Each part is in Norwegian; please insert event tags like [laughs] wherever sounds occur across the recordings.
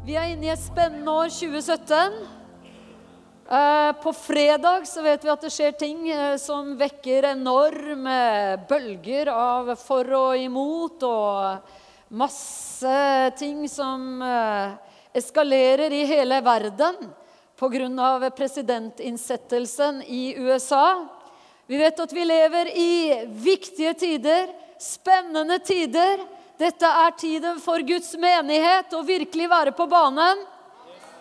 Vi er inne i et spennende år 2017. Eh, På fredag så vet vi at det skjer ting eh, som vekker enorme bølger av for og imot, og masse ting som eh, eskalerer i hele verden pga. presidentinnsettelsen i USA. Vi vet at vi lever i viktige tider, spennende tider. Dette er tiden for Guds menighet å virkelig være på banen.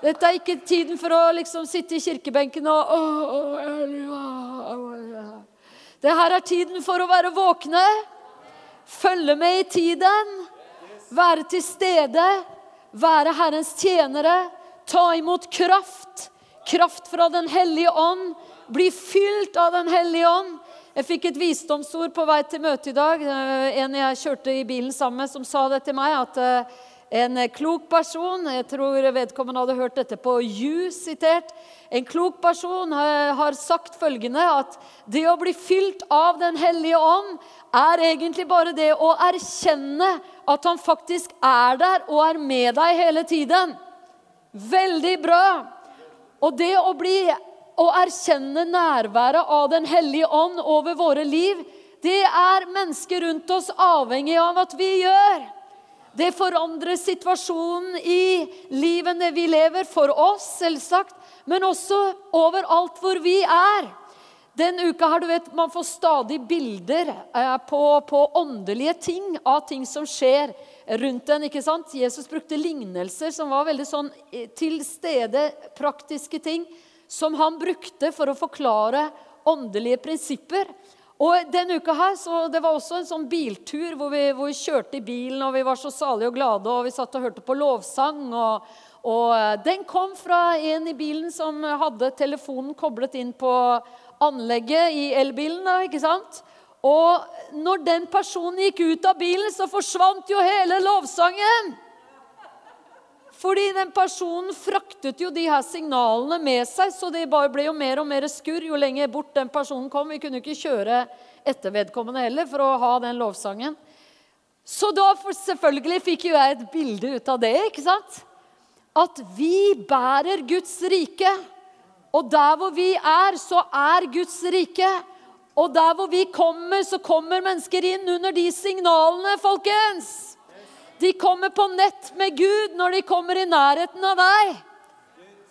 Dette er ikke tiden for å liksom sitte i kirkebenken og. Det her er tiden for å være våkne, følge med i tiden, være til stede, være Herrens tjenere, ta imot kraft, kraft fra Den hellige ånd, bli fylt av Den hellige ånd. Jeg fikk et visdomsord på vei til møtet i dag. Eh, En jeg kjørte i bilen sammen med, som sa det til meg. At eh, en klok person Jeg tror vedkommende hadde hørt dette på You sitert. En klok person eh, har sagt følgende at det å bli fylt av Den hellige ånd er egentlig bare det å erkjenne at han faktisk er der og er med deg hele tiden. Veldig bra. Og det å bli å erkjenne nærværet av Den hellige ånd over våre liv, det er mennesker rundt oss avhengig av at vi gjør. Det forandrer situasjonen i livene vi lever, for oss selvsagt, men også overalt hvor vi er. Den uka her, du vet, Man får stadig bilder eh, på, på åndelige ting, av ting som skjer rundt en. ikke sant? Jesus brukte lignelser som var veldig sånn eh, til stede, praktiske ting som han brukte for å forklare åndelige prinsipper. Og denne uka her, så Det var også en sånn biltur hvor vi, hvor vi kjørte i bilen, og vi var så salige og glade, og vi satt og hørte på lovsang. og, og eh, Den kom fra en i bilen som hadde telefonen koblet inn på anlegget i elbilen. ikke sant? Og når den personen gikk ut av bilen, så forsvant jo hele lovsangen. Fordi den personen fraktet jo de her signalene med seg, så det bare ble jo mer og mer skurr jo lenger bort den personen kom. Vi kunne jo ikke kjøre etter vedkommende heller for å ha den lovsangen. Så da selvfølgelig fikk jo jeg et bilde ut av det. ikke sant? At vi bærer Guds rike. Og der hvor vi er, så er Guds rike. Og der hvor vi kommer, så kommer mennesker inn under de signalene, folkens. De kommer på nett med Gud når de kommer i nærheten av deg.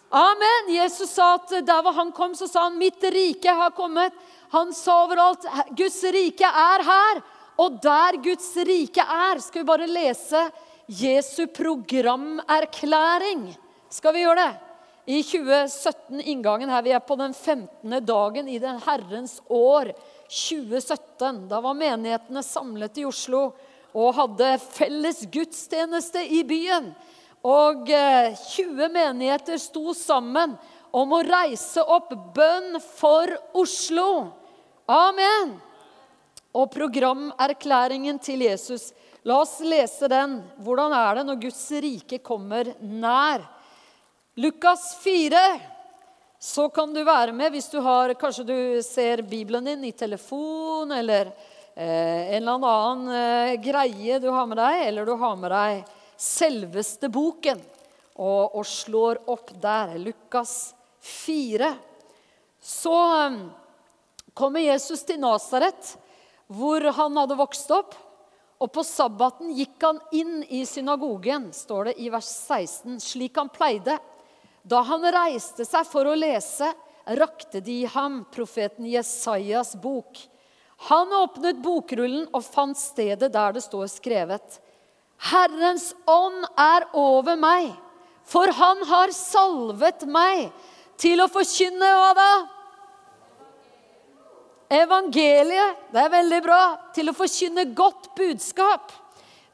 Amen. Jesus sa at der hvor han kom, så sa han 'Mitt rike har kommet'. Han sa overalt 'Guds rike er her'. Og der Guds rike er, skal vi bare lese Jesu programerklæring. Skal vi gjøre det? I 2017, inngangen her, vi er på den 15. dagen i den Herrens år 2017. Da var menighetene samlet i Oslo og hadde felles gudstjeneste i byen. Og 20 menigheter sto sammen om å reise opp bønn for Oslo. Amen. Og programerklæringen til Jesus. La oss lese den. Hvordan er det når Guds rike kommer nær? Lukas 4. Så kan du være med hvis du har Kanskje du ser Bibelen din i telefon eller eh, en eller annen eh, greie du har med deg, eller du har med deg selveste boken og, og slår opp der. Lukas 4. Så eh, kommer Jesus til Nasaret, hvor han hadde vokst opp. Og på sabbaten gikk han inn i synagogen, står det i vers 16, slik han pleide. Da han reiste seg for å lese, rakte de ham profeten Jesajas bok. Han åpnet bokrullen og fant stedet der det står skrevet. Herrens ånd er over meg, for han har salvet meg til å forkynne hva da? Evangeliet. Det er veldig bra. Til å forkynne godt budskap.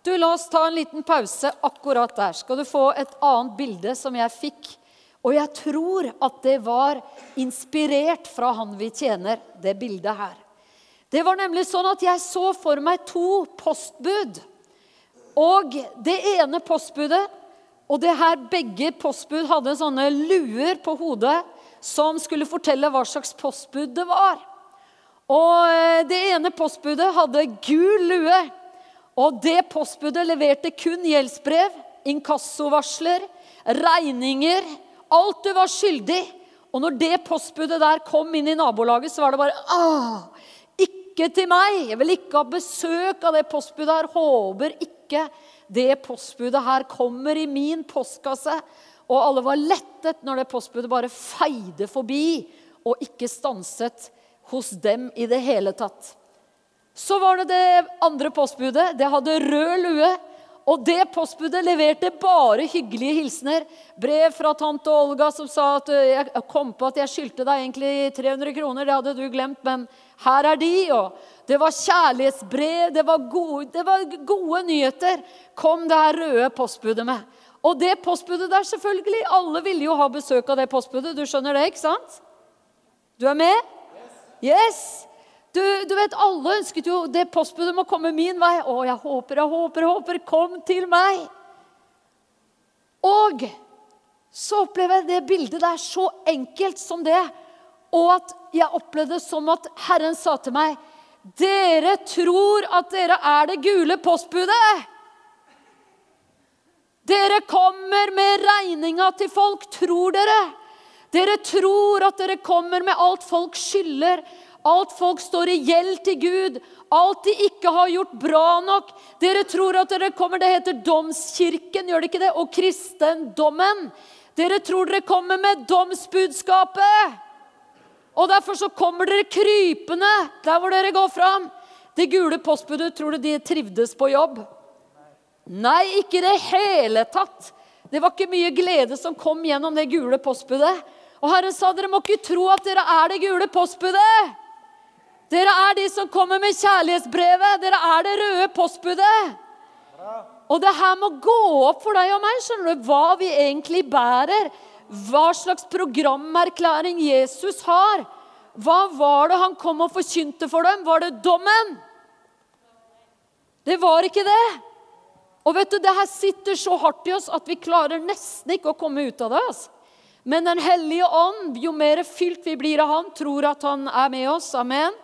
Du, La oss ta en liten pause akkurat der. Skal du få et annet bilde som jeg fikk. Og jeg tror at det var inspirert fra han vi tjener, det bildet her. Det var nemlig sånn at jeg så for meg to postbud. Og det ene postbudet Og det her begge postbud hadde sånne luer på hodet som skulle fortelle hva slags postbud det var. Og eh, det ene postbudet hadde gul lue. Og det postbudet leverte kun gjeldsbrev. inkassovarsler, regninger. Alt du var skyldig. Og når det postbudet der kom inn i nabolaget, så var det bare ah, Ikke til meg! Jeg vil ikke ha besøk av det postbudet her. Håper ikke det postbudet her kommer i min postkasse. Og alle var lettet når det postbudet bare feide forbi og ikke stanset hos dem i det hele tatt. Så var det det andre postbudet. Det hadde rød lue. Og det postbudet leverte bare hyggelige hilsener. Brev fra tante Olga som sa at jeg kom på at jeg skyldte deg egentlig 300 kroner. Det hadde du glemt, men her er de. Og det var kjærlighetsbrev, det var gode, det var gode nyheter. Kom det her røde postbudet med. Og det postbudet der, selvfølgelig. Alle ville jo ha besøk av det postbudet. Du skjønner det, ikke sant? Du er med? Yes! Du, du, vet, Alle ønsket jo det postbudet må komme min vei. Å, jeg håper, jeg håper, jeg håper. Kom til meg! Og så opplever jeg det bildet der så enkelt som det. Og at jeg opplevde det som at Herren sa til meg Dere tror at dere er det gule postbudet. Dere kommer med regninga til folk, tror dere. Dere tror at dere kommer med alt folk skylder. Alt folk står i gjeld til Gud, alt de ikke har gjort bra nok. Dere tror at dere kommer Det heter domskirken, gjør det ikke det? Og kristendommen. Dere tror dere kommer med domsbudskapet. Og derfor så kommer dere krypende der hvor dere går fram. Det gule postbudet, tror du de trivdes på jobb? Nei, ikke i det hele tatt. Det var ikke mye glede som kom gjennom det gule postbudet. Og Herren sa dere må ikke tro at dere er det gule postbudet. Dere er de som kommer med kjærlighetsbrevet. Dere er det røde postbudet. Og det her må gå opp for deg og meg skjønner du, hva vi egentlig bærer. Hva slags programerklæring Jesus har. Hva var det han kom og forkynte for dem? Var det dommen? Det var ikke det. Og vet du, det her sitter så hardt i oss at vi klarer nesten ikke å komme ut av det. Altså. Men Den hellige ånd, jo mer fylt vi blir av Han, tror at Han er med oss. Amen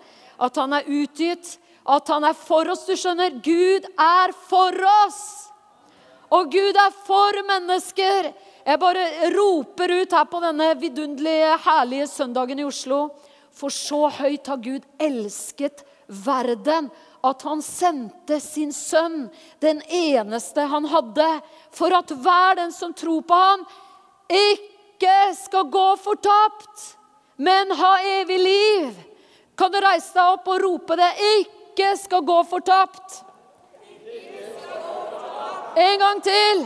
at han er utgitt, at han er for oss. Du skjønner, Gud er for oss! Og Gud er for mennesker. Jeg bare roper ut her på denne vidunderlige, herlige søndagen i Oslo. For så høyt har Gud elsket verden at han sendte sin sønn, den eneste han hadde, for at hver den som tror på ham, ikke skal gå fortapt, men ha evig liv. Kan du reise deg opp og rope det? Ikke skal gå fortapt. En gang til.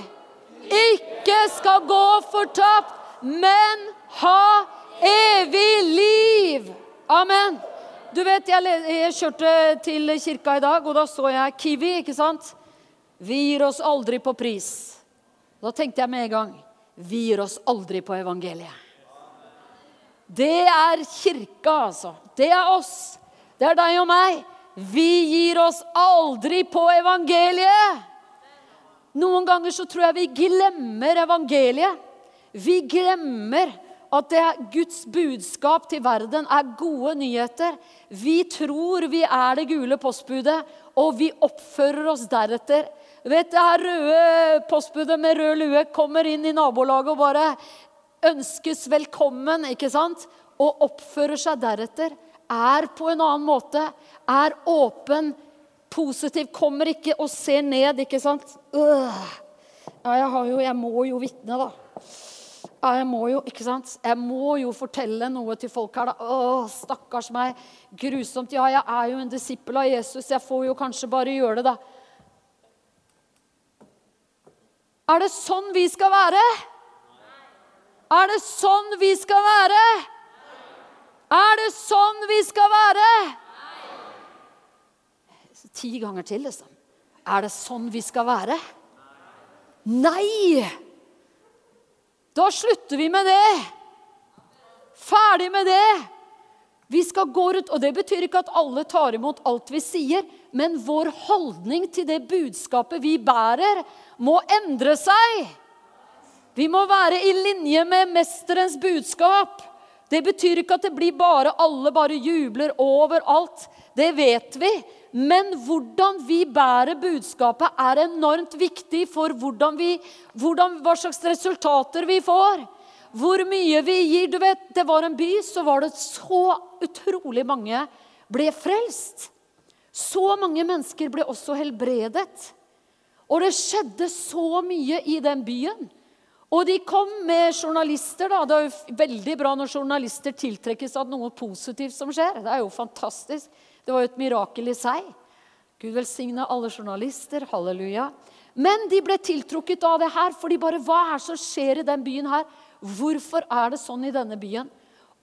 Ikke skal gå fortapt, men ha evig liv. Amen. Du vet, jeg, jeg, kjørte til kirka i dag, og da så jeg Kiwi, ikke sant? Vi gir oss aldri på pris. Da tenkte jeg med en gang Vi gir oss aldri på evangeliet. Det er kirka, altså. Det er oss. Det er deg og meg. Vi gir oss aldri på evangeliet. Noen ganger så tror jeg vi glemmer evangeliet. Vi glemmer at det er Guds budskap til verden er gode nyheter. Vi tror vi er det gule postbudet, og vi oppfører oss deretter. Vet Det her røde postbudet med rød lue kommer inn i nabolaget og bare ønskes velkommen, ikke sant? Og oppfører seg deretter er på en annen måte, er åpen, positiv, kommer ikke og ser ned, ikke sant? Øh. Ja, jeg, jo, jeg må jo vitne, da. Ja, jeg må jo, ikke sant? Jeg må jo fortelle noe til folk her, da. Å, stakkars meg. Grusomt. Ja, jeg er jo en disippel av Jesus. Jeg får jo kanskje bare gjøre det, da. Er det sånn vi skal være? Er det sånn vi skal være? Er det sånn vi skal være? Ti ganger til, liksom. Er det sånn vi skal være? Nei! Da slutter vi med det. Ferdig med det. Vi skal gå ut, og Det betyr ikke at alle tar imot alt vi sier, men vår holdning til det budskapet vi bærer, må endre seg. Vi må være i linje med mesterens budskap. Det betyr ikke at det blir bare alle bare jubler overalt. Det vet vi. Men hvordan vi bærer budskapet, er enormt viktig for vi, hvordan, hva slags resultater vi får. Hvor mye vi gir. Du vet, Det var en by, så var det så utrolig mange ble frelst. Så mange mennesker ble også helbredet. Og det skjedde så mye i den byen. Og de kom med journalister. da. Det er jo veldig bra når journalister tiltrekkes av noe positivt som skjer. Det er jo fantastisk. Det var jo et mirakel i seg. Gud velsigne alle journalister. Halleluja. Men de ble tiltrukket av det her, for de bare Hva er det som skjer i den byen her? Hvorfor er det sånn i denne byen?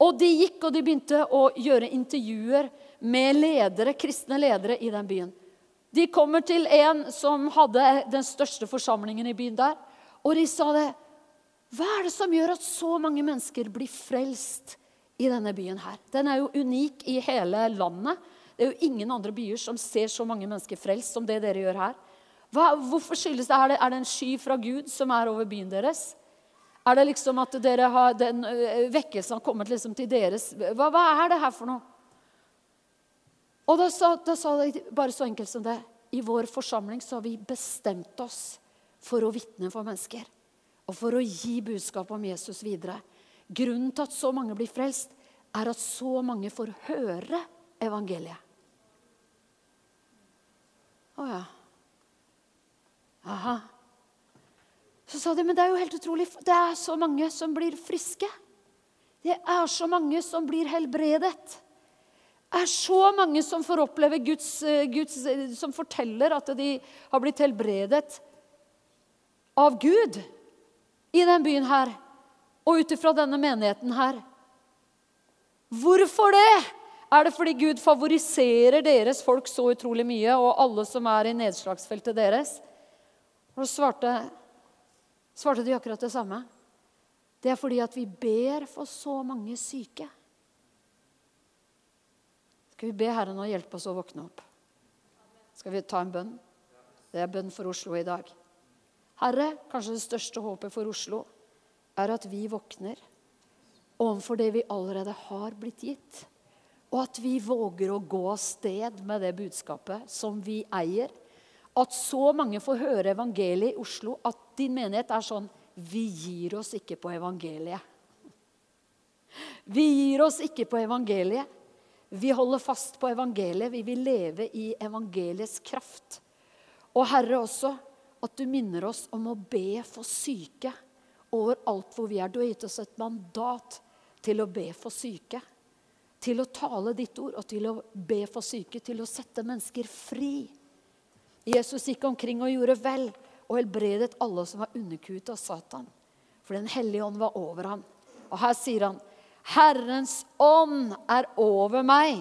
Og de gikk og de begynte å gjøre intervjuer med ledere, kristne ledere i den byen. De kommer til en som hadde den største forsamlingen i byen der. Og de sa det. Hva er det som gjør at så mange mennesker blir frelst i denne byen her? Den er jo unik i hele landet. Det er jo ingen andre byer som ser så mange mennesker frelst som det dere gjør her. Hva, hvorfor skyldes det? Er, det? er det en sky fra Gud som er over byen deres? Er det liksom at dere har, den vekkelsen har kommet liksom til deres hva, hva er det her for noe? Og da sa, da sa de bare så enkelt som det. I vår forsamling så har vi bestemt oss for å vitne for mennesker. Og for å gi budskap om Jesus videre. Grunnen til at så mange blir frelst, er at så mange får høre evangeliet. Å ja. Aha. Så sa de, men det er jo helt utrolig. Det er så mange som blir friske. Det er så mange som blir helbredet Det er så mange som får oppleve Guds, eh, Guds, eh, Som forteller at de har blitt helbredet av Gud i denne byen her og ut ifra denne menigheten her. Hvorfor det? Er det fordi Gud favoriserer deres folk så utrolig mye, og alle som er i nedslagsfeltet deres? Og så svarte, svarte de akkurat det samme. Det er fordi at vi ber for så mange syke. Skal vi be Herren å hjelpe oss å våkne opp? Skal vi ta en bønn? Det er bønn for Oslo i dag. Herre, kanskje det største håpet for Oslo er at vi våkner overfor det vi allerede har blitt gitt. Og at vi våger å gå av sted med det budskapet som vi eier. At så mange får høre evangeliet i Oslo at din menighet er sånn Vi gir oss ikke på evangeliet. Vi gir oss ikke på evangeliet. Vi holder fast på evangeliet. Vi vil leve i evangeliets kraft. Og Herre, også at du minner oss om å be for syke overalt hvor vi er. Du har gitt oss et mandat til å be for syke. Til å tale ditt ord og til å be for syke. Til å sette mennesker fri. Jesus gikk omkring og gjorde vel og helbredet alle som var underkuet av Satan. For Den hellige ånd var over ham. Og her sier han Herrens ånd er over meg,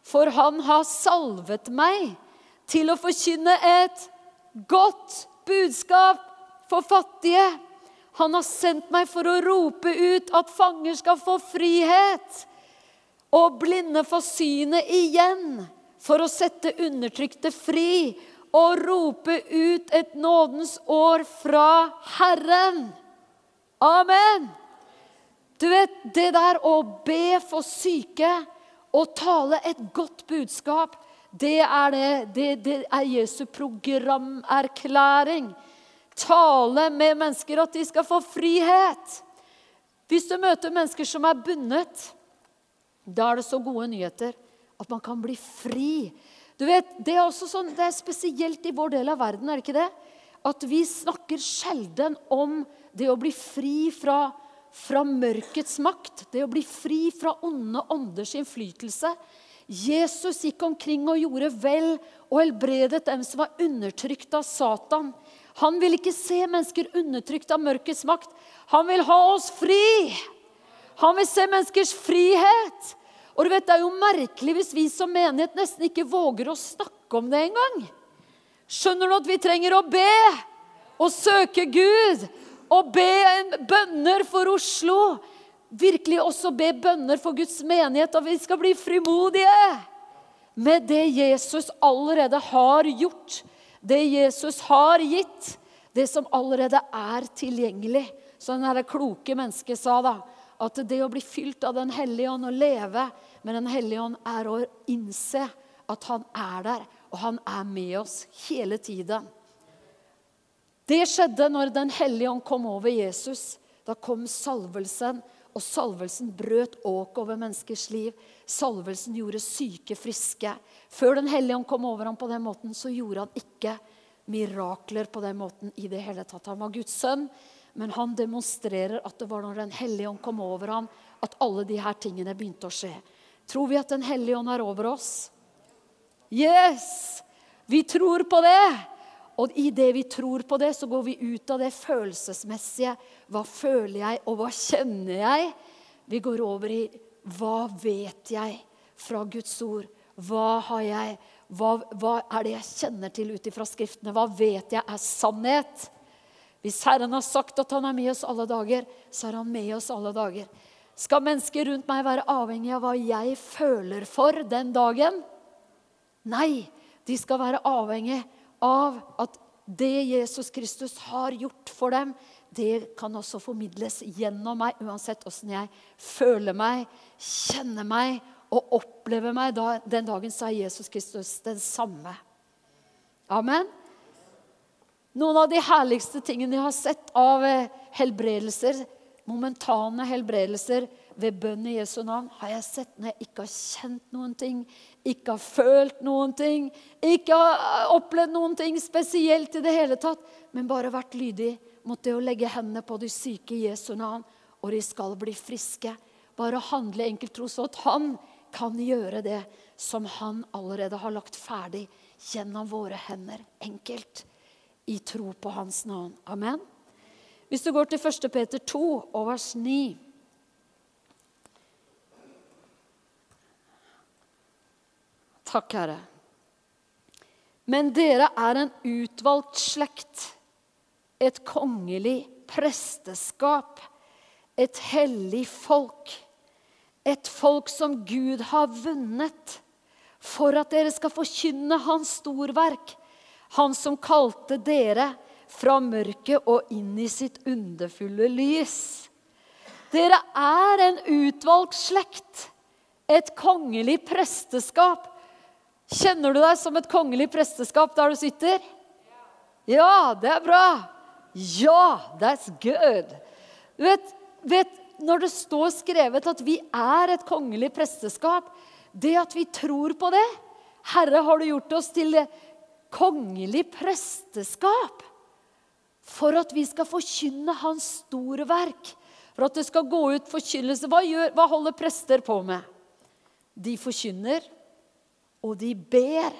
for han har salvet meg til å forkynne et godt budskap for fattige. Han har sendt meg for å rope ut at fanger skal få frihet, og blinde få synet igjen, for å sette undertrykte fri og rope ut et nådens år fra Herren. Amen. Du vet, det der å be for syke og tale et godt budskap, det er, det, det, det er Jesu programerklæring. Tale med mennesker at de skal få frihet. Hvis du møter mennesker som er bundet, da er det så gode nyheter at man kan bli fri. Du vet, Det er også sånn, det er spesielt i vår del av verden, er det ikke det? At vi snakker sjelden om det å bli fri fra fra mørkets makt, det å bli fri fra onde ånders innflytelse. Jesus gikk omkring og gjorde vel og helbredet dem som var undertrykt av Satan. Han vil ikke se mennesker undertrykt av mørkets makt. Han vil ha oss fri. Han vil se menneskers frihet. Og du vet, Det er jo merkelig hvis vi som menighet nesten ikke våger å snakke om det engang. Skjønner du at vi trenger å be og søke Gud og be en bønner for Oslo. Virkelig også be bønner for Guds menighet, og vi skal bli frimodige med det Jesus allerede har gjort, det Jesus har gitt, det som allerede er tilgjengelig. Som det kloke mennesket sa da, at det å bli fylt av Den hellige ånd og leve med Den hellige ånd er å innse at han er der, og han er med oss hele tiden. Det skjedde når Den hellige ånd kom over Jesus. Da kom salvelsen, og salvelsen brøt åk over menneskers liv. Salvelsen gjorde syke friske. Før Den hellige ånd kom over ham på den måten, så gjorde han ikke mirakler på den måten i det hele tatt. Han var Guds sønn, men han demonstrerer at det var når Den hellige ånd kom over ham, at alle de her tingene begynte å skje. Tror vi at Den hellige ånd er over oss? Yes! Vi tror på det. Og i det vi tror på det, så går vi ut av det følelsesmessige. Hva føler jeg, og hva kjenner jeg? Vi går over i hva vet jeg fra Guds ord? Hva har jeg? Hva, hva er det jeg kjenner til ut ifra Skriftene? Hva vet jeg er sannhet? Hvis Herren har sagt at han er med oss alle dager, så er han med oss alle dager. Skal mennesker rundt meg være avhengig av hva jeg føler for den dagen? Nei, de skal være avhengig av at det Jesus Kristus har gjort for dem, det kan også formidles gjennom meg, uansett åssen jeg føler meg, kjenner meg og opplever meg. den dagen er Jesus Kristus den samme. Amen. Noen av de herligste tingene jeg har sett av eh, helbredelser, momentane helbredelser, ved bønn i Jesu navn har jeg sett når jeg ikke har kjent noen ting, ikke har følt noen ting, ikke har opplevd noen ting spesielt i det hele tatt, men bare vært lydig mot det å legge hendene på de syke i Jesu navn, og de skal bli friske. Bare handle enkelt tro så at han kan gjøre det som han allerede har lagt ferdig gjennom våre hender. Enkelt. I tro på hans navn. Amen. Hvis du går til 1. Peter 2 og vers 9 Takk, Herre. Men dere er en utvalgt slekt, et kongelig presteskap, et hellig folk. Et folk som Gud har vunnet, for at dere skal forkynne Hans storverk. Han som kalte dere fra mørket og inn i sitt underfulle lys. Dere er en utvalgt slekt, et kongelig presteskap. Kjenner du deg som et kongelig presteskap der du sitter? Ja, det er bra. Ja, that's good. Vet, vet, Når det står skrevet at vi er et kongelig presteskap, det at vi tror på det Herre, har du gjort oss til kongelig presteskap for at vi skal forkynne Hans store verk. For at det skal gå ut forkynnelse. Hva, gjør, hva holder prester på med? De forkynner og de ber.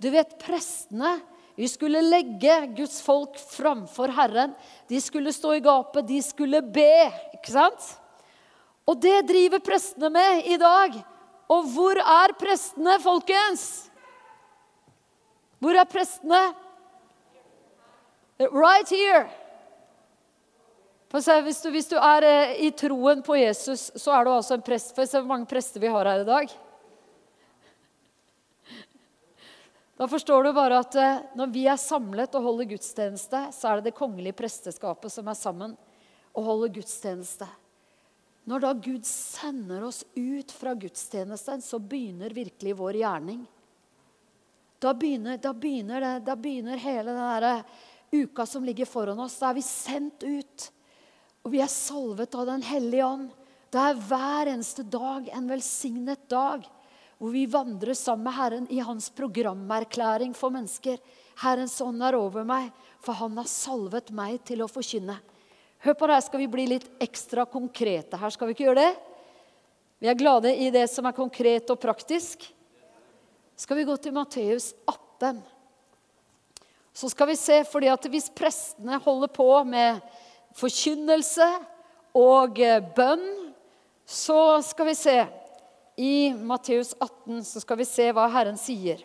Du vet, prestene vi skulle legge Guds folk framfor Herren. De skulle stå i gapet, de skulle be. Ikke sant? Og det driver prestene med i dag. Og hvor er prestene, folkens? Hvor er prestene? Right here. Hvis du, hvis du, er eh, i troen på Jesus, så er du altså en prest. For se hvor mange prester vi har her i dag. Da forstår du bare at eh, når vi er samlet og holder gudstjeneste, så er det det kongelige presteskapet som er sammen og holder gudstjeneste. Når da Gud sender oss ut fra gudstjenesten, så begynner virkelig vår gjerning. Da begynner, da begynner, det, da begynner hele den eh, uka som ligger foran oss. Da er vi sendt ut. Og vi er salvet av Den hellige ånd. Det er hver eneste dag en velsignet dag hvor vi vandrer sammen med Herren i hans programerklæring for mennesker. Herrens ånd er over meg, for han har salvet meg til å forkynne. Hør på her skal vi bli litt ekstra konkrete her. Skal vi ikke gjøre det? Vi er glade i det som er konkret og praktisk. Skal vi gå til Matteus 18? Så skal vi se, fordi at hvis prestene holder på med forkynnelse og eh, bønn, så skal vi se i Matteus 18 så skal vi se hva Herren sier.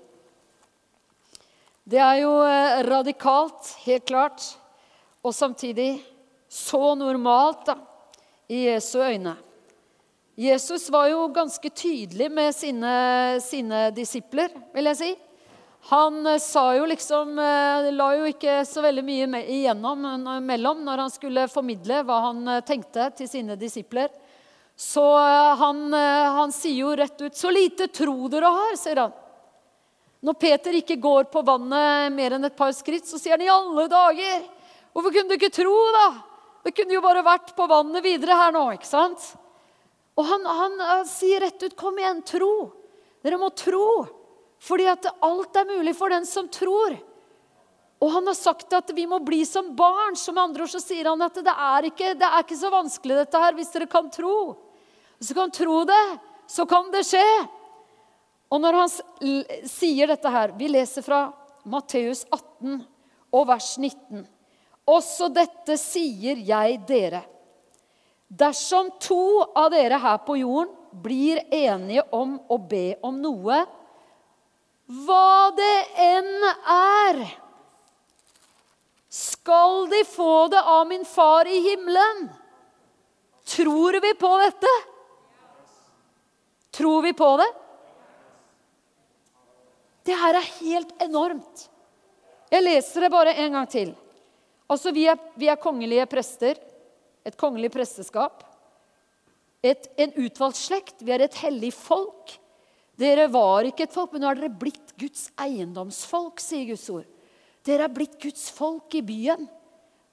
Det er jo eh, radikalt, helt klart, og samtidig så normalt da, i Jesu øyne. Jesus var jo ganske tydelig med sine, sine disipler, vil jeg si. Han eh, sa jo liksom eh, La jo ikke så veldig mye igjennom mellom når han skulle formidle hva han tenkte til sine disipler. Så eh, han, eh, han, sier jo rett ut 'Så lite tro dere har', sier han. Når Peter ikke går på vannet mer enn et par skritt, så sier han i alle dager Hvorfor kunne du ikke tro, da? Det kunne jo bare vært på vannet videre her nå, ikke sant? Og han, han, han sier rett ut, 'Kom igjen, tro'. Dere må tro. Fordi at alt er mulig for den som tror. Og han har sagt at vi må bli som barn. Som andre ord så sier han at det er, ikke, det er ikke så vanskelig dette her hvis dere kan tro. Hvis kan kan tro det, så kan det skje. Og når han sier dette her Vi leser fra Matteus 18 og vers 19. Også dette sier jeg dere. Dersom to av dere her på jorden blir enige om å be om noe, hva det enn er, skal de få det av min far i himmelen. Tror vi på dette? Tror vi på det? Det her er helt enormt. Jeg leser det bare en gang til. Altså, vi er, vi er kongelige prester. Et kongelig presteskap. Et, en utvalgt slekt. Vi er et hellig folk. Dere var ikke et folk, men nå har dere blitt Guds eiendomsfolk, sier Guds ord. Dere er blitt Guds folk i byen.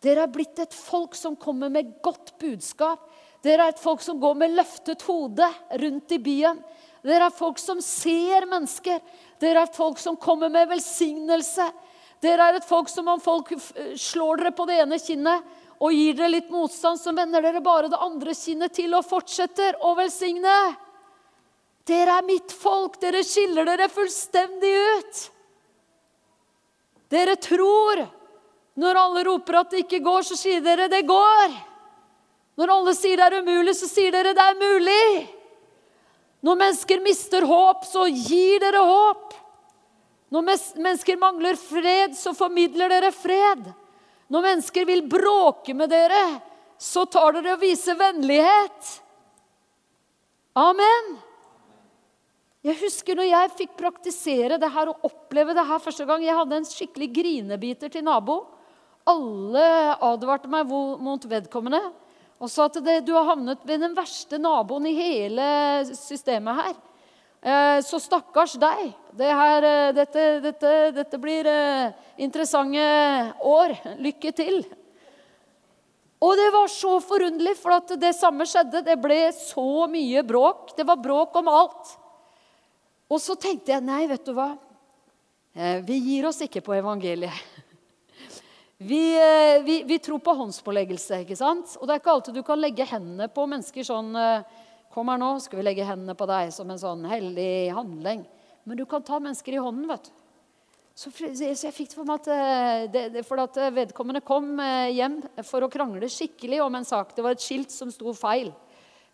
Dere er blitt et folk som kommer med godt budskap. Dere er et folk som går med løftet hode rundt i byen. Dere er folk som ser mennesker. Dere er folk som kommer med velsignelse. Dere er et folk som om folk slår dere på det ene kinnet og gir dere litt motstand, så vender dere bare det andre kinnet til og fortsetter å velsigne. Dere er mitt folk. Dere skiller dere fullstendig ut. Dere tror. Når alle roper at det ikke går, så sier dere 'det går'. Når alle sier det er umulig, så sier dere 'det er mulig'. Når mennesker mister håp, så gir dere håp. Når mennesker mangler fred, så formidler dere fred. Når mennesker vil bråke med dere, så tar dere og viser vennlighet. Amen. Jeg husker når jeg fikk praktisere det her og oppleve det her første gang. Jeg hadde en skikkelig grinebiter til nabo. Alle advarte meg mot vedkommende og sa at det, du har havnet ved den verste naboen i hele systemet her. Eh, så stakkars deg. Det her, eh, dette, dette, dette, blir eh, interessante år. Lykke til. Og det var så forunderlig, for det samme skjedde. Det ble så mye bråk. Det var bråk om alt. Og så tenkte jeg nei, vet du hva? Vi gir oss ikke på evangeliet. Vi, vi, vi tror på håndspåleggelse. ikke sant? Og det er ikke alltid du kan legge hendene på mennesker sånn Kom her nå, skal vi legge hendene på deg som en sånn hellig handling. Men du kan ta mennesker i hånden, vet du. Så, så jeg fikk det for meg at, eh, det, det, for at eh, vedkommende kom eh, hjem for å krangle skikkelig om en sak. Det var et skilt som sto feil.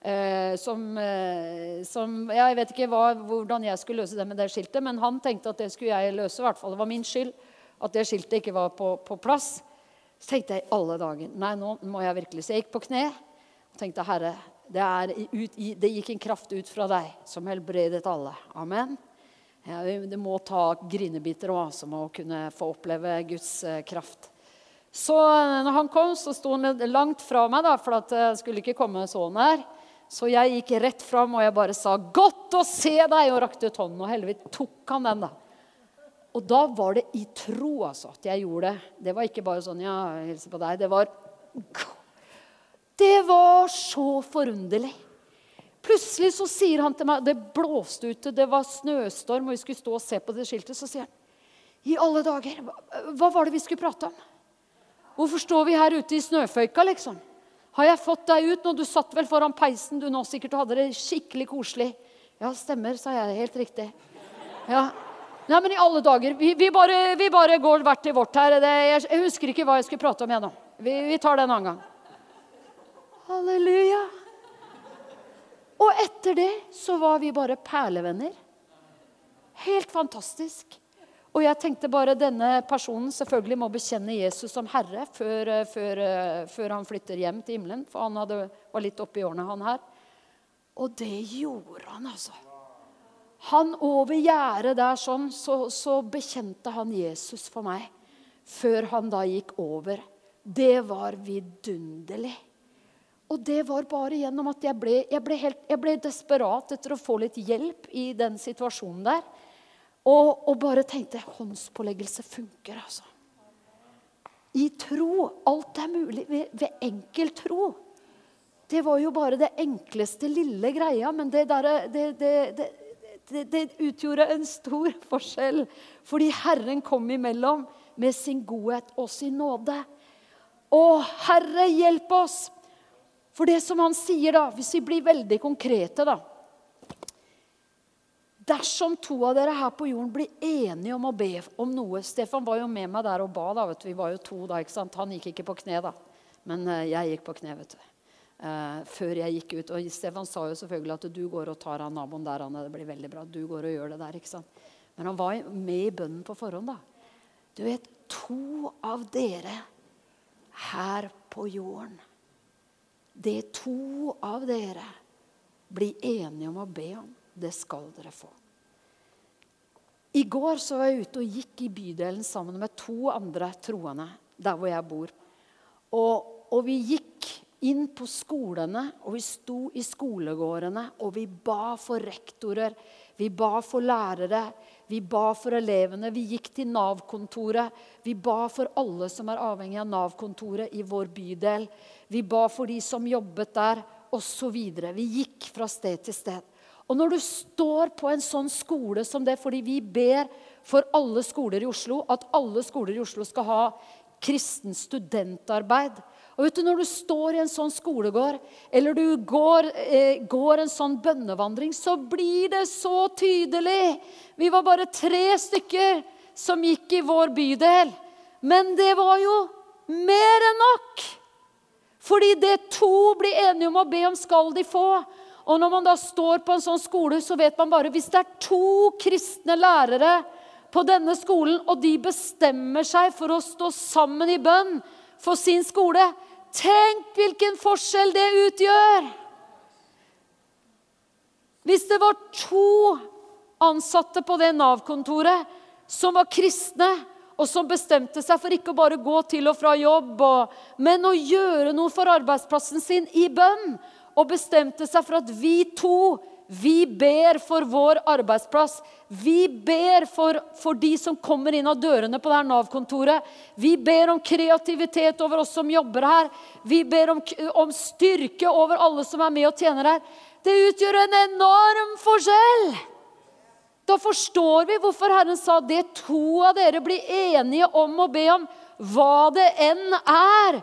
Eh, som, eh, som, Jeg vet ikke hva, hvordan jeg skulle løse det med det skiltet, men han tenkte at det skulle jeg løse. I hvert fall. Det var min skyld at det skiltet ikke var på, på plass. Så tenkte jeg i alle dager Nei, nå må jeg virkelig Så jeg gikk på kne og tenkte Herre, det, ut, det, gikk en kraft ut fra deg som helbredet alle. Amen. Ja, det må ta grinebiter òg, som å kunne få oppleve Guds eh, kraft. Så eh, når han kom, så sto han langt fra meg, da, for at jeg skulle ikke komme så nær. Så jeg gikk rett fram og jeg bare sa 'Godt å se deg!' og rakte ut hånden. Og heldigvis tok han den, da. Og da var det i tro altså, at jeg gjorde det. Det var ikke bare sånn 'Ja, hilse på deg'. Det var det var så forunderlig. Plutselig så sier han til meg Det blåste ute, det var snøstorm, og vi skulle stå og se på det skiltet. Så sier han, 'I alle dager, hva var det vi skulle prate om?' 'Hvorfor står vi her ute i snøføyka, liksom?' 'Har jeg fått deg ut nå? Du satt vel foran peisen du nå sikkert og hadde det skikkelig koselig.' 'Ja, stemmer', sa jeg. Helt riktig. Ja. Nei, men i alle dager. Vi, vi, bare, vi bare, går hvert til vårt her. Det, jeg, jeg, husker ikke hva jeg skulle prate om, igjen nå. Vi, vi tar det en annen gang. Halleluja. Og etter det så var vi bare perlevenner. Helt fantastisk. Og jeg tenkte bare denne personen selvfølgelig må bekjenne Jesus som herre før, før, før han flytter hjem til himmelen. For han hadde, var litt oppi årene, han her. Og det gjorde han, altså. Han over gjerdet der sånn, så, så bekjente han Jesus for meg. Før han da gikk over. Det var vidunderlig. Og det var bare gjennom at jeg ble, jeg ble, helt, jeg ble desperat etter å få litt hjelp i den situasjonen der. Og, og bare tenkte håndspåleggelse funker, altså. I tro. Alt er mulig ved, ved enkel tro. Det var jo bare det enkleste lille greia, men det, der, det, det, det, det utgjorde en stor forskjell. Fordi Herren kom imellom med sin godhet og sin nåde. Å, Herre, hjelp oss! For det som han sier, da, hvis vi blir veldig konkrete, da Dersom to av dere her på jorden blir enige om å be om noe Stefan var jo med meg der og ba. da, vet du. Vi var jo to da, ikke sant? Han gikk ikke på kne, da. Men uh, jeg gikk på kne, vet du. Uh, før jeg gikk ut. Og Stefan sa jo selvfølgelig at du går og tar av naboen der. Anne. Det blir veldig bra. Du går og gjør det der. ikke sant? Men han var med i bønnen på forhånd. da. Du vet, to av dere her på jorden Det to av dere blir enige om å be om, det skal dere få. I går så var jeg ute og gikk i bydelen sammen med to andre troende der hvor jeg bor. Og, og vi gikk inn på skolene, og vi sto i skolegårdene, og vi ba for rektorer, vi ba for lærere, vi ba for elevene. Vi gikk til Nav-kontoret. Vi ba for alle som er avhengig av Nav-kontoret i vår bydel. Vi ba for de som jobbet der, osv. Vi gikk fra sted til sted. Og når du står på en sånn skole som det, fordi vi ber for alle skoler i Oslo, at alle skoler i Oslo skal ha kristen studentarbeid. Og vet du, Når du står i en sånn skolegård, eller du går, eh, går en sånn bønnevandring, så blir det så tydelig. Vi var bare tre stykker som gikk i vår bydel. Men det var jo mer enn nok. Fordi det to blir enige om å be om, skal de få. Og når man da står på en sånn skole, så vet man bare hvis det er to kristne lærere på denne skolen, og de bestemmer seg for å stå sammen i bønn for sin skole Tenk hvilken forskjell det utgjør! Hvis det var to ansatte på det Nav-kontoret som var kristne, og som bestemte seg for ikke bare å gå til og fra jobb, men å gjøre noe for arbeidsplassen sin i bønn, og bestemte seg for at vi to vi ber for vår arbeidsplass. Vi ber for, for de som kommer inn av dørene på det her Nav-kontoret. Vi ber om kreativitet over oss som jobber her. Vi ber om, om, styrke over alle som er med og tjener her. Det utgjør en enorm forskjell! Da forstår vi hvorfor Herren sa det to av dere blir enige om å be om, hva det enn er.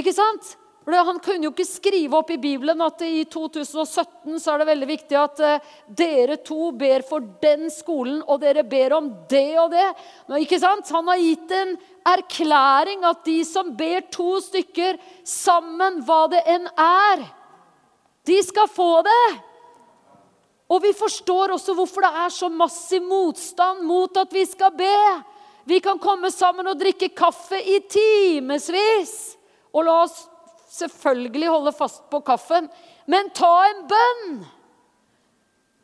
Ikke sant? Han kunne jo ikke skrive opp i Bibelen at i 2017 så er det veldig viktig at uh, dere to ber for den skolen, og dere ber om det og det. Ikke sant? Han har gitt en erklæring at de som ber to stykker sammen, hva det enn er, de skal få det. Og vi forstår også hvorfor det er så massiv motstand mot at vi skal be. Vi kan komme sammen og drikke kaffe i timevis. Og la oss selvfølgelig holde fast på kaffen, men ta en bønn!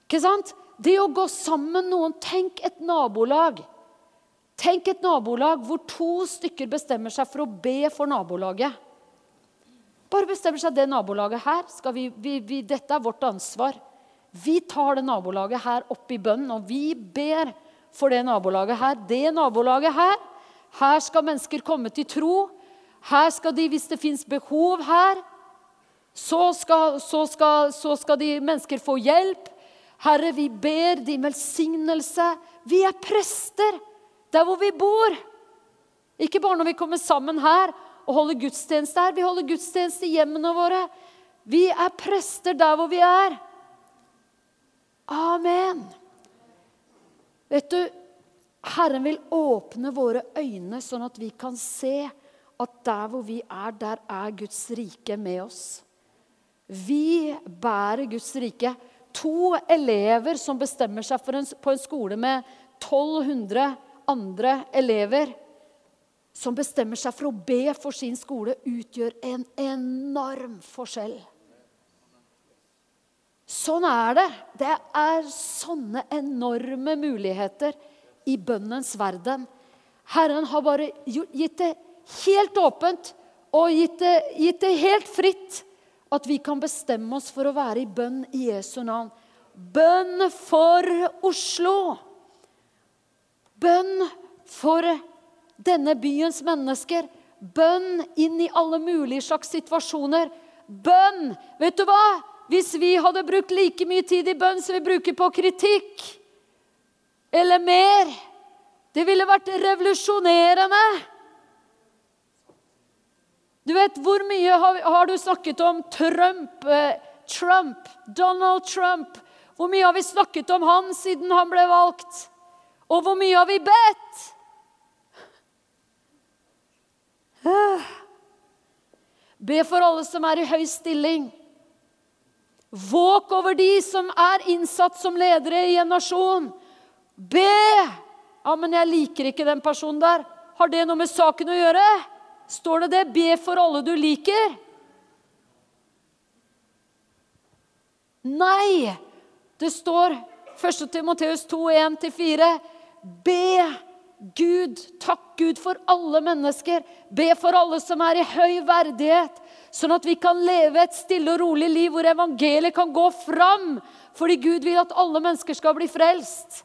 Ikke sant? Det å gå sammen noen Tenk et nabolag. Tenk et nabolag hvor to stykker bestemmer seg for å be for nabolaget. Bare bestemmer seg det nabolaget her. Vi, vi, vi, dette er vårt ansvar. Vi tar det nabolaget her opp i bønnen, og vi ber for det nabolaget her. Det nabolaget her. Her skal mennesker komme til tro. Her skal de, Hvis det fins behov her, så skal, så, skal, så skal, de mennesker få hjelp. Herre, vi ber din velsignelse. Vi er prester der hvor vi bor. Ikke bare når vi kommer sammen her og holder gudstjeneste her. Vi holder gudstjeneste i hjemmene våre. Vi er prester der hvor vi er. Amen. Vet du, Herren vil åpne våre øyne sånn at vi kan se at der hvor vi er, der er Guds rike med oss. Vi bærer Guds rike. To elever som bestemmer seg en, på en skole med 1200 andre elever, som bestemmer seg for å be for sin skole, utgjør en enorm forskjell. Sånn er det. Det er sånne enorme muligheter i bønnens verden. Herren har bare gitt det helt åpent og gitt det, gitt det helt fritt at vi kan bestemme oss for å være i bønn i Jesu navn. Bønn for Oslo. Bønn for denne byens mennesker. Bønn inn i alle mulige slags situasjoner. Bønn! Vet du hva? Hvis vi hadde brukt like mye tid i bønn som vi bruker på kritikk, eller mer Det ville vært revolusjonerende. Du vet, Hvor mye har, har du snakket om Trump, eh, Trump, Donald Trump? Hvor mye har vi snakket om han siden han ble valgt? Og hvor mye har vi bedt? [sighs] Be for alle som er i høy stilling. Våk over de som er innsatt som ledere i en nasjon. Be! Ja, men jeg liker ikke den personen der. Har det noe med saken å gjøre? Står det det? Be for alle du liker? Nei! Det står 1. Timoteus 2, 1-4. Be Gud, takk Gud for alle mennesker. Be for alle som er i høy verdighet, sånn at vi kan leve et stille og rolig liv hvor evangeliet kan gå fram. Fordi Gud vil at alle mennesker skal bli frelst.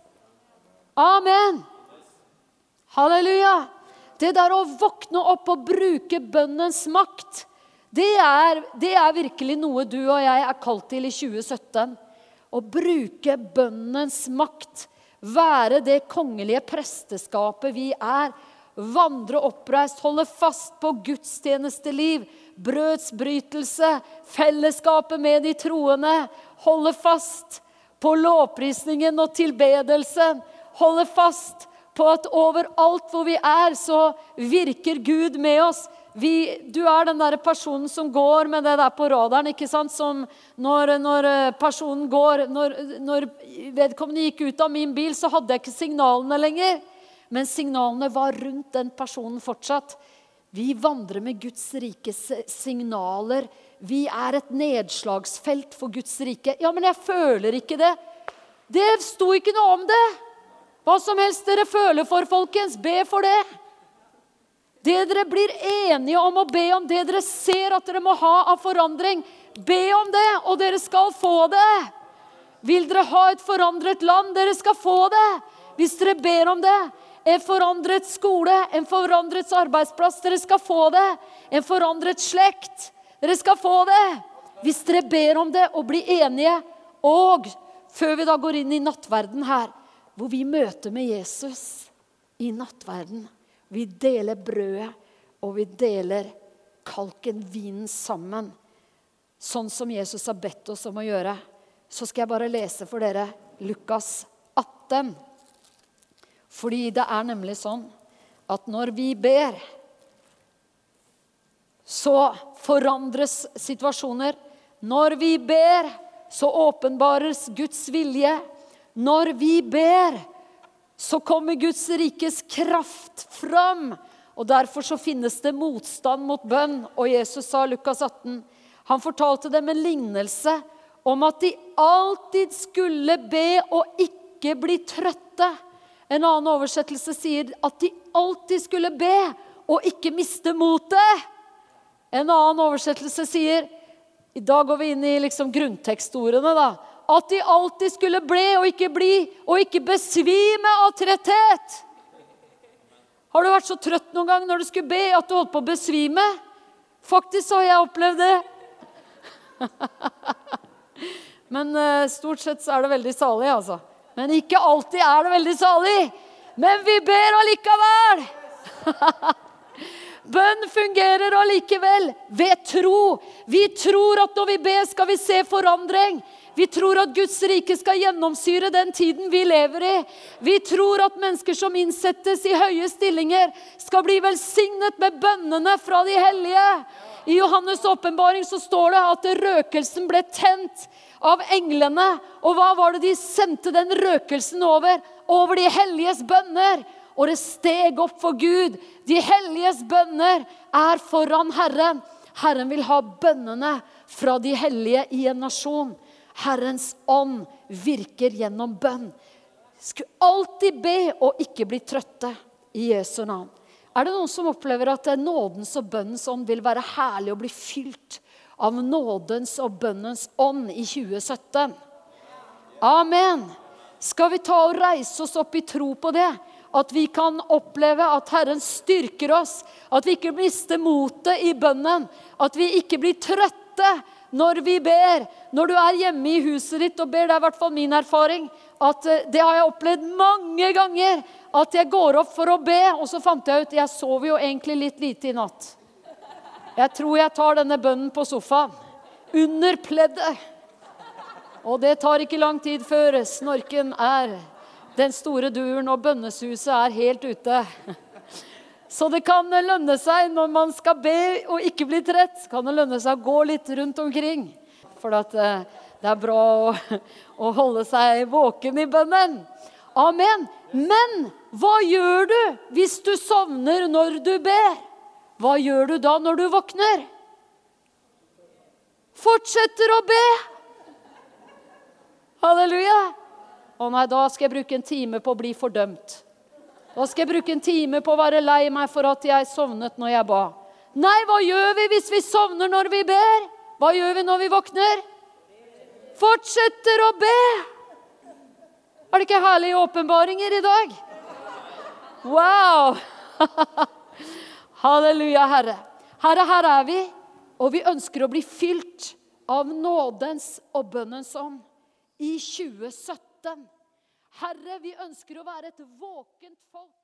Amen. Halleluja. Det der å våkne opp og bruke bønnens makt, det er, det er virkelig noe du og jeg er kalt til i 2017. Å bruke bønnens makt være det kongelige presteskapet vi er. Vandre oppreist, holde fast på gudstjenesteliv, brødsbrytelse, fellesskapet med de troende. Holde fast på lovprisningen og tilbedelsen. Holde fast på at overalt hvor vi er, så virker Gud med oss vi, du er den der personen som går med det der på radaren. ikke sant? Som når, når eh, personen går når, når, vedkommende gikk ut av min bil, så hadde jeg ikke signalene lenger. Men signalene var rundt den personen fortsatt. Vi vandrer med Guds rikes signaler. Vi er et nedslagsfelt for Guds rike. Ja, men jeg føler ikke det. Det sto ikke noe om det. Hva som helst dere føler for, folkens, be for det. Det dere blir enige om å be om, det dere ser at dere må ha av forandring, be om det, og dere skal få det. Vil dere ha et forandret land? Dere skal få det. Hvis dere ber om det. En forandret skole, en forandret arbeidsplass. Dere skal få det. En forandret slekt. Dere skal få det. Hvis dere ber om det og blir enige. Og før vi da går inn i nattverden her, hvor vi møter med Jesus i nattverden vi deler brødet, og vi deler kalken, vinen, sammen. Sånn som Jesus har bedt oss om å gjøre. Så skal jeg bare lese for dere Lukas 18. Fordi det er nemlig sånn at når vi ber, så forandres situasjoner. Når vi ber, så åpenbares Guds vilje. Når vi ber, så kommer Guds rikes kraft fram. Og Derfor så finnes det motstand mot bønn. Og Jesus sa Lukas 18 Han fortalte dem en lignelse om at de alltid skulle be og ikke bli trøtte. En annen oversettelse sier at de alltid skulle be og ikke miste motet. En annen oversettelse sier I dag går vi inn i liksom grunntekstordene. da, at de alltid skulle ble og ikke bli, og ikke besvime av tretthet. Har du vært så trøtt noen gang når du skulle be, at du holdt på å besvime? Faktisk har jeg opplevd det. [laughs] Men uh, stort sett så er det veldig salig, altså. Men ikke alltid er det veldig salig. Men vi ber allikevel! [laughs] Bønn fungerer allikevel ved tro. Vi tror at når vi ber, skal vi se forandring. Vi tror at Guds rike skal gjennomsyre den tiden vi lever i. Vi tror at mennesker som innsettes i høye stillinger, skal bli velsignet med bønnene fra de hellige. I Johannes' åpenbaring står det at røkelsen ble tent av englene. Og hva var det de sendte den røkelsen over? Over de helliges bønner. Og det steg opp for Gud. De helliges bønner er foran Herren. Herren vil ha bønnene fra de hellige i en nasjon. Herrens ånd virker gjennom bønn. Skulle alltid be og ikke bli trøtte i Jesu navn. Er det noen som opplever at nådens og bønnens ånd vil være herlig å bli fylt av nådens og bønnens ånd i 2017? Amen. Skal vi ta og reise oss opp i tro på det? At vi kan oppleve at Herren styrker oss. At vi ikke mister motet i bønnen. At vi ikke blir trøtte når vi ber. Når du er hjemme i huset ditt og ber, det er i hvert fall min erfaring, at eh, det har jeg opplevd mange ganger. At jeg går opp for å be, og så fant jeg ut jeg sover jo egentlig litt lite i natt. Jeg tror jeg tar denne bønnen på sofaen. Under pleddet. Og det tar ikke lang tid før snorken er den store duren, og bønnesuset er helt ute. Så det kan lønne seg når man skal be og ikke bli trett, kan det lønne seg å gå litt rundt omkring. For eh, det er bra å, å holde seg våken i bønnen. Amen. Men hva gjør du hvis du sovner når du ber? Hva gjør du da når du våkner? Fortsetter å be. Halleluja. Å nei, da skal jeg bruke en time på å bli fordømt. Da skal jeg bruke en time på å være lei meg for at jeg sovnet når jeg ba. Nei, hva gjør vi hvis vi sovner når vi ber? Hva gjør vi når vi våkner? Fortsetter å be. Er det ikke herlige åpenbaringer i dag? Wow! [laughs] Halleluja, Herre. Herre, her er vi, og vi ønsker å bli fylt av nådens og bønnens ånd i 2017. Herre, vi ønsker å være et våkent folk.